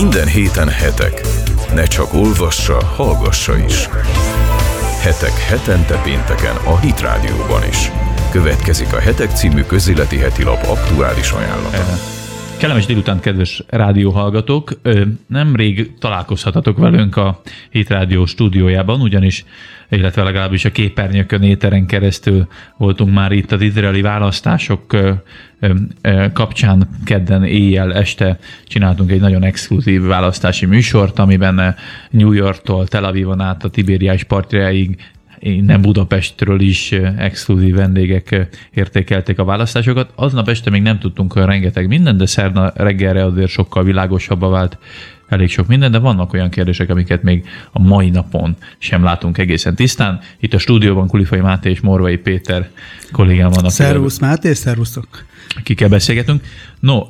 Minden héten hetek. Ne csak olvassa, hallgassa is. Hetek hetente pénteken a Hit Rádióban is. Következik a Hetek című közéleti heti lap aktuális ajánlata. Kellemes délután, kedves rádióhallgatók! Nemrég találkozhatatok velünk a Hit Rádió stúdiójában, ugyanis, illetve legalábbis a képernyőkön éteren keresztül voltunk már itt az izraeli választások kapcsán kedden éjjel este csináltunk egy nagyon exkluzív választási műsort, amiben New Yorktól Tel Avivon át a Tibériás partjáig nem Budapestről is exkluzív vendégek értékelték a választásokat. Aznap este még nem tudtunk olyan rengeteg minden, de szerna reggelre azért sokkal világosabbá vált elég sok minden, de vannak olyan kérdések, amiket még a mai napon sem látunk egészen tisztán. Itt a stúdióban Kulifai Máté és Morvai Péter kollégám vannak. Szervusz Máté, szervusztok! Kikkel beszélgetünk. No,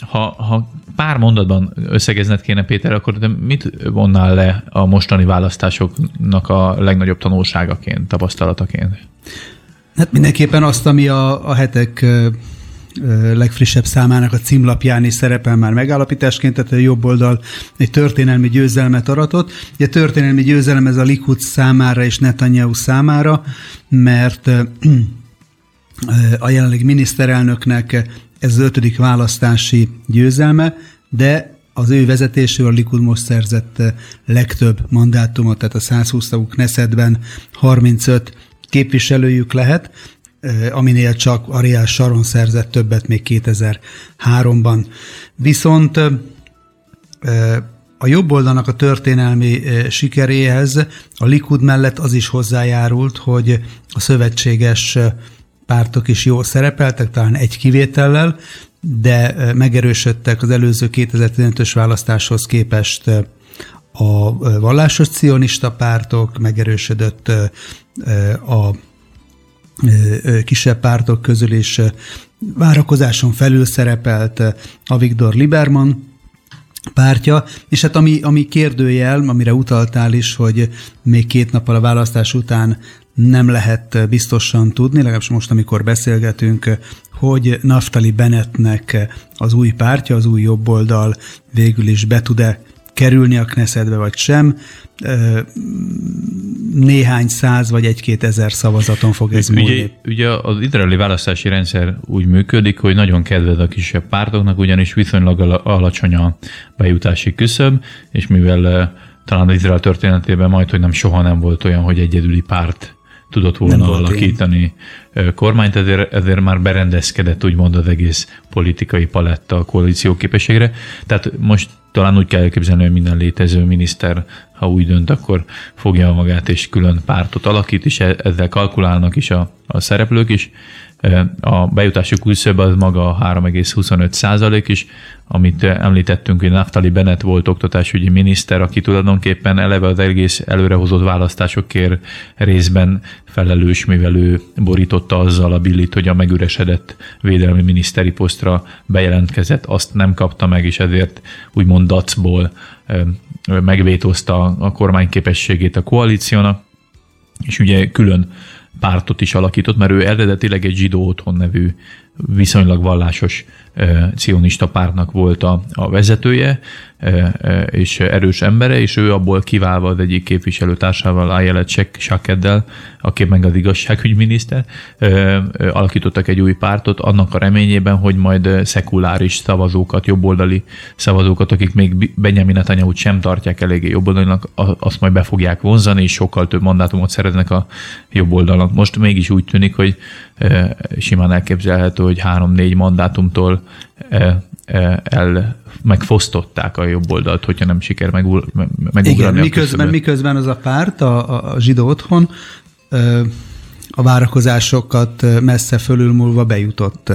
ha, ha pár mondatban összegezned kéne, Péter, akkor te mit vonnál le a mostani választásoknak a legnagyobb tanulságaként, tapasztalataként? Hát mindenképpen azt, ami a, a hetek legfrissebb számának a címlapján is szerepel már megállapításként, tehát a jobb oldal egy történelmi győzelmet aratott. Ugye történelmi győzelem ez a Likud számára és Netanyahu számára, mert a jelenlegi miniszterelnöknek ez az ötödik választási győzelme, de az ő vezetésével a Likud most szerzett legtöbb mandátumot, tehát a 120 tagú Knessetben 35 képviselőjük lehet, aminél csak Ariel Sharon szerzett többet még 2003-ban. Viszont a jobb oldalnak a történelmi sikeréhez a Likud mellett az is hozzájárult, hogy a szövetséges pártok is jól szerepeltek, talán egy kivétellel, de megerősödtek az előző 2015-ös választáshoz képest a vallásos cionista pártok, megerősödött a kisebb pártok közül is várakozáson felül szerepelt a Viktor Liberman pártja, és hát ami, ami kérdőjel, amire utaltál is, hogy még két nappal a választás után nem lehet biztosan tudni, legalábbis most, amikor beszélgetünk, hogy Naftali Bennettnek az új pártja, az új jobboldal végül is be tud-e kerülni a Knessetbe, vagy sem. Néhány száz vagy egy-két ezer szavazaton fog ez múlni. Ugye, ugye az izraeli választási rendszer úgy működik, hogy nagyon kedved a kisebb pártoknak, ugyanis viszonylag alacsony a bejutási küszöb, és mivel talán az Izrael történetében majd, hogy nem soha nem volt olyan, hogy egyedüli párt tudott volna alakítani én. kormányt, ezért, ezért már berendezkedett úgymond az egész politikai paletta a koalíció képességre. Tehát most talán úgy kell elképzelni, hogy minden létező miniszter, ha úgy dönt, akkor fogja magát és külön pártot alakít, és e- ezzel kalkulálnak is a, a szereplők is. A bejutási küszöb az maga 3,25 százalék is, amit említettünk, hogy Naftali Bennett volt oktatásügyi miniszter, aki tulajdonképpen eleve az egész előrehozott választásokért részben felelős, mivel ő borította azzal a billit, hogy a megüresedett védelmi miniszteri posztra bejelentkezett, azt nem kapta meg, és ezért úgymond dacból megvétózta a kormány képességét a koalíciónak, és ugye külön pártot is alakított, mert ő eredetileg egy zsidó otthon nevű viszonylag vallásos cionista pártnak volt a, a vezetője, és erős embere, és ő abból kiválva az egyik képviselőtársával, Ayelet Sakeddel, aki meg az igazságügyminiszter, alakítottak egy új pártot annak a reményében, hogy majd szekuláris szavazókat, jobboldali szavazókat, akik még Benjamin netanyahu sem tartják eléggé jobboldalinak, azt majd be fogják vonzani, és sokkal több mandátumot szereznek a jobboldalnak. Most mégis úgy tűnik, hogy simán elképzelhető, hogy három-négy mandátumtól el megfosztották a jobb oldalt, hogyha nem siker megugrani. Igen, miközben, miközben az a párt, a, a zsidó otthon a várakozásokat messze fölülmúlva bejutott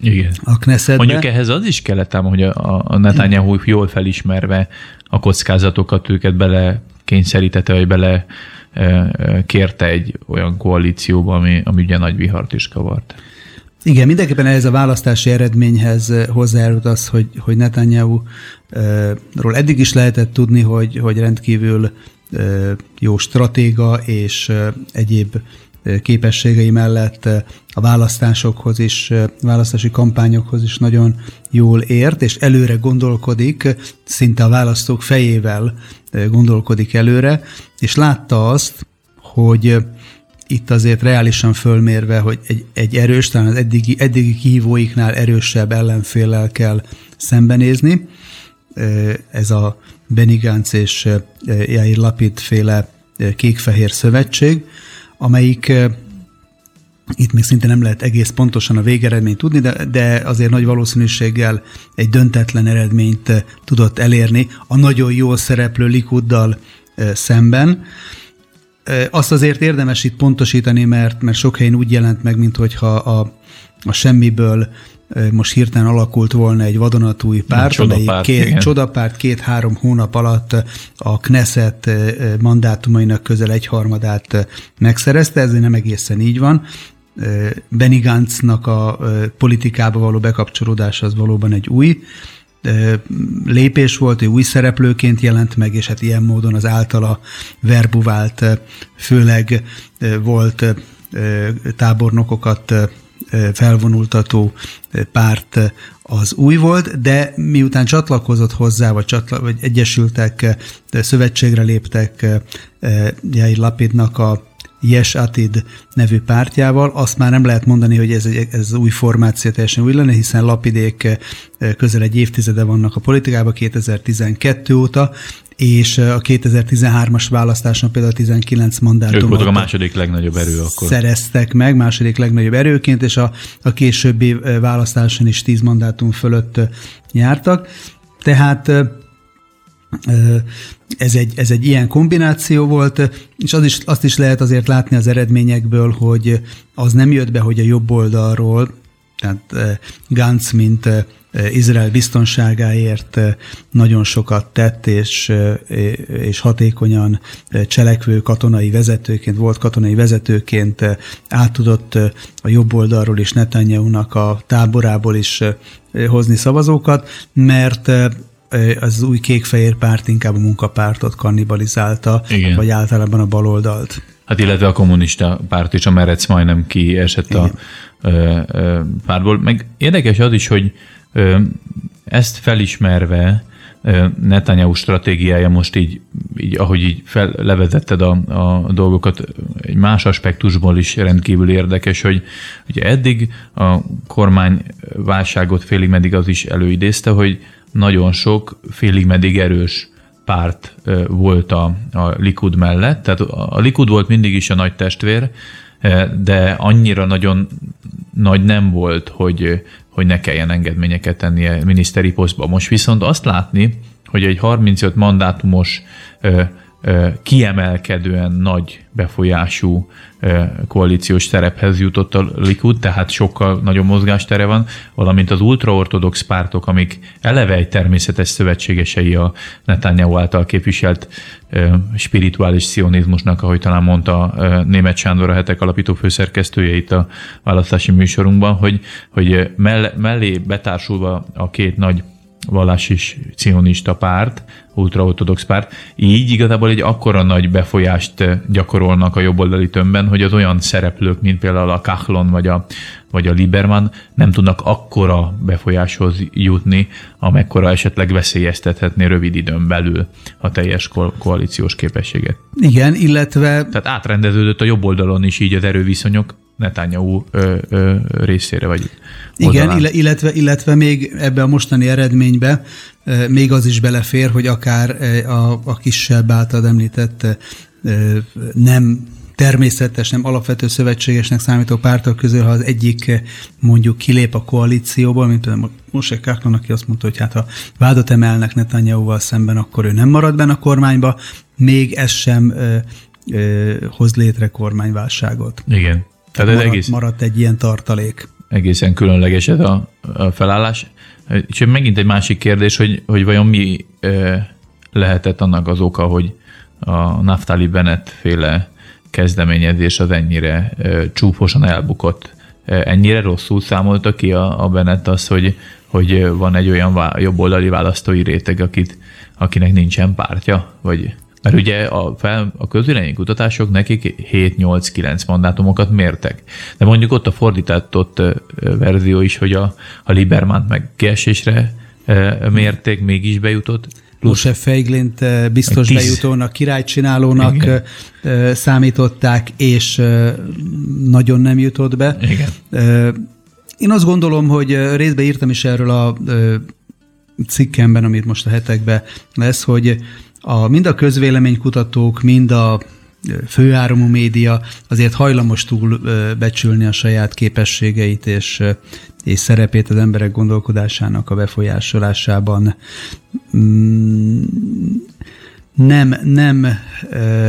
igen. a Knessetbe. Mondjuk ehhez az is kellett ám, hogy a, a Netanyahu jól felismerve a kockázatokat őket bele kényszerítette, vagy bele kérte egy olyan koalícióba, ami, ami ugye nagy vihart is kavart. Igen, mindenképpen ehhez a választási eredményhez hozzájárult az, hogy, hogy Netanyahu-ról eddig is lehetett tudni, hogy, hogy rendkívül jó stratéga és egyéb képességei mellett a választásokhoz is, választási kampányokhoz is nagyon jól ért, és előre gondolkodik, szinte a választók fejével gondolkodik előre, és látta azt, hogy itt azért reálisan fölmérve, hogy egy, egy erős, talán az eddigi, eddigi kihívóiknál erősebb ellenféllel kell szembenézni. Ez a Benny Gantz és Jair Lapid féle kék-fehér szövetség, amelyik itt még szinte nem lehet egész pontosan a végeredményt tudni, de, de azért nagy valószínűséggel egy döntetlen eredményt tudott elérni a nagyon jól szereplő Likuddal szemben. Azt azért érdemes itt pontosítani, mert, mert sok helyen úgy jelent meg, mintha a, a semmiből most hirtelen alakult volna egy vadonatúj párt, amelyik két, csodapárt két-három hónap alatt a Knesset mandátumainak közel egyharmadát megszerezte, ez nem egészen így van. Benny Gantznak a politikába való bekapcsolódás az valóban egy új lépés volt, ő új szereplőként jelent meg, és hát ilyen módon az általa verbuvált, főleg volt tábornokokat felvonultató párt az új volt, de miután csatlakozott hozzá, vagy, csatla, vagy egyesültek, szövetségre léptek Jair Lapidnak a Yes Atid nevű pártjával. Azt már nem lehet mondani, hogy ez, egy, ez új formáció teljesen új lenne, hiszen Lapidék közel egy évtizede vannak a politikában, 2012 óta, és a 2013-as választáson például 19 mandátumot Ők voltak a második legnagyobb erő akkor. Szereztek meg második legnagyobb erőként, és a, a későbbi választáson is 10 mandátum fölött nyártak. Tehát ez egy, ez egy ilyen kombináció volt, és az is, azt is lehet azért látni az eredményekből, hogy az nem jött be, hogy a jobb oldalról, tehát Gantz, mint Izrael biztonságáért nagyon sokat tett, és, és hatékonyan cselekvő katonai vezetőként, volt katonai vezetőként át tudott a jobb oldalról is Netanyahu-nak a táborából is hozni szavazókat, mert az új kék-fehér párt inkább a munkapártot kannibalizálta, Igen. vagy általában a baloldalt. Hát illetve a kommunista párt is, a Merec majdnem kiesett Igen. a ö, ö, pártból. Meg érdekes az is, hogy ö, ezt felismerve Netanyahu stratégiája most így, így ahogy így fel, levezetted a, a dolgokat, egy más aspektusból is rendkívül érdekes, hogy ugye eddig a kormány válságot félig meddig az is előidézte, hogy nagyon sok félig meddig erős párt volt a, a Likud mellett. Tehát a Likud volt mindig is a nagy testvér, de annyira nagyon nagy nem volt, hogy, hogy ne kelljen engedményeket tennie miniszteri posztba. Most viszont azt látni, hogy egy 35 mandátumos kiemelkedően nagy befolyású koalíciós szerephez jutott a Likud, tehát sokkal nagyobb mozgástere van, valamint az ultraortodox pártok, amik eleve egy természetes szövetségesei a Netanyahu által képviselt spirituális szionizmusnak, ahogy talán mondta német Sándor a hetek alapító főszerkesztője itt a választási műsorunkban, hogy, hogy mellé betársulva a két nagy vallási cionista párt, ultraortodox párt, így igazából egy akkora nagy befolyást gyakorolnak a jobboldali tömbben, hogy az olyan szereplők, mint például a Kahlon vagy a, vagy a Lieberman nem tudnak akkora befolyáshoz jutni, amekkora esetleg veszélyeztethetné rövid időn belül a teljes ko- koalíciós képességet. Igen, illetve... Tehát átrendeződött a jobb oldalon is így az erőviszonyok, Netanyahu ö, ö, részére vagy Igen, illetve, illetve még ebbe a mostani eredménybe még az is belefér, hogy akár a, a kisebb által említett nem természetes, nem alapvető szövetségesnek számító pártok közül, ha az egyik mondjuk kilép a koalícióból, mint például Moshe Kaklon, aki azt mondta, hogy hát ha vádat emelnek Netanyahu-val szemben, akkor ő nem marad benne a kormányba, még ez sem ö, ö, hoz létre kormányválságot. Igen. Tehát ez maradt, egész, maradt egy ilyen tartalék. Egészen különleges ez a, a felállás. És megint egy másik kérdés, hogy, hogy vajon mi lehetett annak az oka, hogy a Naftali Bennett féle kezdeményezés az ennyire csúfosan elbukott. Ennyire rosszul számolta ki a, a Bennett az, hogy, hogy van egy olyan vá, jobboldali választói réteg, akit, akinek nincsen pártja? Vagy Mert ugye a, fel, a közvélemény kutatások nekik 7-8-9 mandátumokat mértek. De mondjuk ott a fordítatott verzió is, hogy a, a Libermant meg kiesésre mérték, mégis bejutott. Moshe Feiglint biztos Tíz. bejutónak, királycsinálónak Igen. számították, és nagyon nem jutott be. Igen. Én azt gondolom, hogy részben írtam is erről a cikkemben, amit most a hetekben lesz, hogy a, mind a közvéleménykutatók, mind a főáramú média azért hajlamos túl becsülni a saját képességeit és, és szerepét az emberek gondolkodásának a befolyásolásában. Nem, nem,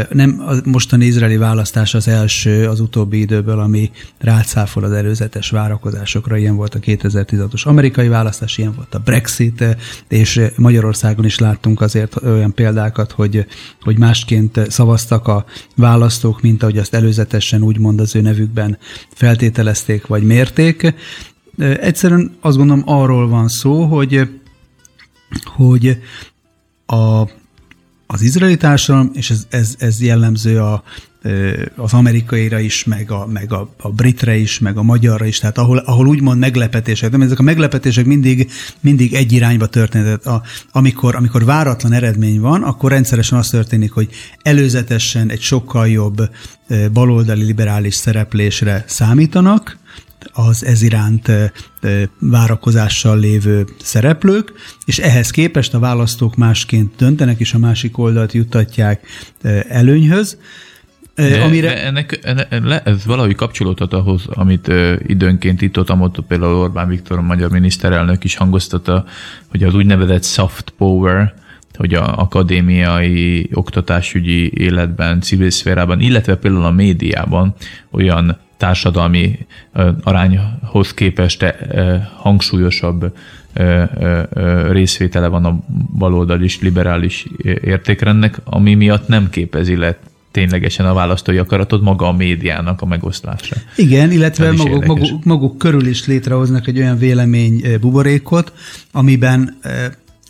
nem a mostani izraeli választás az első az utóbbi időből, ami rácáfol az előzetes várakozásokra. Ilyen volt a 2016-os amerikai választás, ilyen volt a Brexit, és Magyarországon is láttunk azért olyan példákat, hogy, hogy másként szavaztak a választók, mint ahogy azt előzetesen úgymond az ő nevükben feltételezték vagy mérték. Egyszerűen azt gondolom arról van szó, hogy, hogy a az izraeli társadalom, és ez, ez, ez jellemző a, az amerikaira is, meg, a, meg a, a britre is, meg a magyarra is, tehát ahol, ahol úgymond meglepetések, de ezek a meglepetések mindig, mindig egy irányba történnek. A, amikor, amikor váratlan eredmény van, akkor rendszeresen az történik, hogy előzetesen egy sokkal jobb baloldali liberális szereplésre számítanak, az ez iránt várakozással lévő szereplők, és ehhez képest a választók másként döntenek, és a másik oldalt juttatják előnyhöz. De, amire... de ennek, ennek, ez valahogy kapcsolódhat ahhoz, amit ö, időnként itt ott például Orbán Viktor, a magyar miniszterelnök is hangoztatta, hogy az úgynevezett soft power, hogy a akadémiai, oktatásügyi életben, civil szférában, illetve például a médiában olyan társadalmi arányhoz képest hangsúlyosabb részvétele van a baloldali liberális értékrendnek, ami miatt nem képezi le ténylegesen a választói akaratot maga a médiának a megoszlása. Igen, illetve maguk, maguk, maguk körül is létrehoznak egy olyan vélemény buborékot, amiben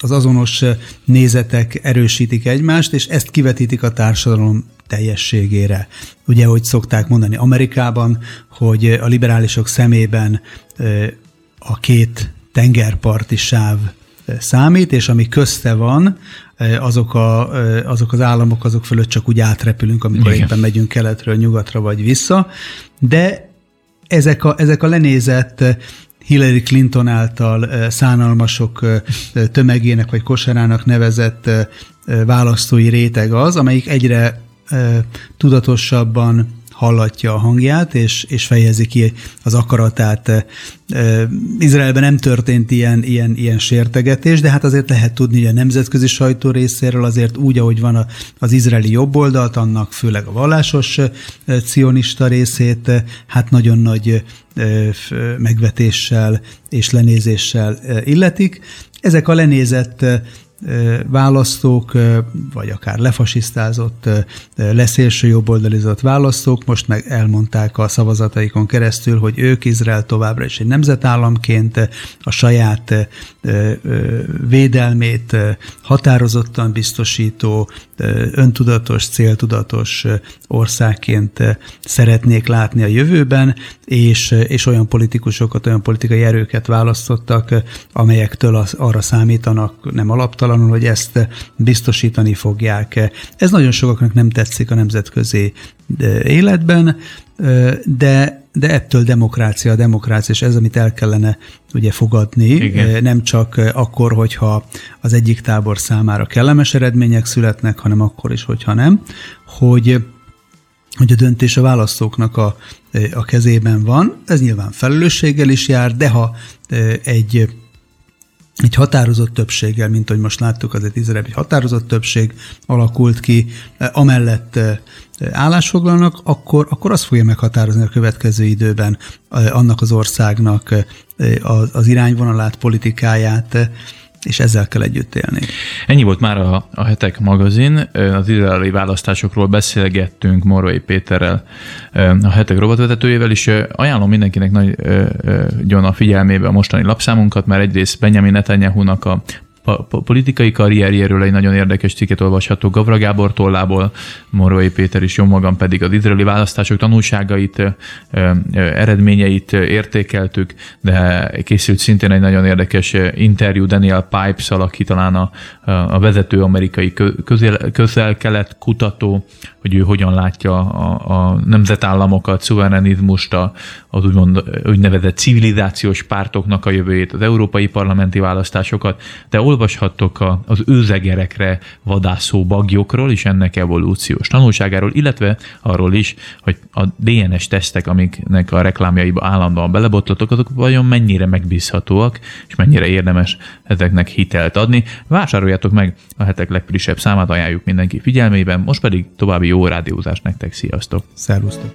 az azonos nézetek erősítik egymást, és ezt kivetítik a társadalom teljességére. Ugye, hogy szokták mondani Amerikában, hogy a liberálisok szemében a két tengerparti sáv számít, és ami közte van, azok, a, azok az államok, azok fölött csak úgy átrepülünk, amikor Igen. éppen megyünk keletről nyugatra vagy vissza, de ezek a, ezek a lenézett Hillary Clinton által szánalmasok tömegének vagy kosarának nevezett választói réteg az, amelyik egyre tudatosabban hallatja a hangját, és, és fejezi ki az akaratát. Izraelben nem történt ilyen, ilyen, ilyen sértegetés, de hát azért lehet tudni, hogy a nemzetközi sajtó részéről azért úgy, ahogy van az izraeli jobboldalt, annak főleg a vallásos cionista részét, hát nagyon nagy megvetéssel és lenézéssel illetik. Ezek a lenézett választók, vagy akár lefasisztázott, leszélső jobboldalizott választók most meg elmondták a szavazataikon keresztül, hogy ők Izrael továbbra is egy nemzetállamként a saját védelmét határozottan biztosító, öntudatos, céltudatos országként szeretnék látni a jövőben, és, és olyan politikusokat, olyan politikai erőket választottak, amelyektől az, arra számítanak, nem alaptalanul, hogy ezt biztosítani fogják. Ez nagyon sokaknak nem tetszik a nemzetközi életben, de de ettől demokrácia, a demokrácia, és ez, amit el kellene ugye fogadni, Igen. nem csak akkor, hogyha az egyik tábor számára kellemes eredmények születnek, hanem akkor is, hogyha nem, hogy hogy a döntés a választóknak a, a kezében van. Ez nyilván felelősséggel is jár, de ha egy egy határozott többséggel, mint hogy most láttuk, azért Izrael egy határozott többség alakult ki, amellett állásfoglalnak, akkor, akkor az fogja meghatározni a következő időben annak az országnak az irányvonalát, politikáját, és ezzel kell együtt élni. Ennyi volt már a, a Hetek magazin. Az izraeli választásokról beszélgettünk Morvai Péterrel, a Hetek robotvezetőjével, és ajánlom mindenkinek nagyon a figyelmébe a mostani lapszámunkat, mert egyrészt Benjamin Netanyahu-nak a politikai karrierjéről egy nagyon érdekes cikket olvasható Gavra Gábor tollából, Morvai Péter is jó magam pedig az izraeli választások tanulságait, eredményeit értékeltük, de készült szintén egy nagyon érdekes interjú Daniel pipes aki talán a, a vezető amerikai közel-kelet kutató, hogy ő hogyan látja a, a nemzetállamokat, szuverenizmust, az úgymond úgynevezett civilizációs pártoknak a jövőjét, az európai parlamenti választásokat, de olvashattok a, az őzegerekre vadászó bagyokról és ennek evolúciós tanulságáról, illetve arról is, hogy a DNS tesztek, amiknek a reklámjaiba állandóan belebotlatok, azok vajon mennyire megbízhatóak, és mennyire érdemes ezeknek hitelt adni. Vásároljátok meg a hetek legfrissebb számát, ajánljuk mindenki figyelmében, most pedig további jó rádiózást nektek, sziasztok! Szervusztok!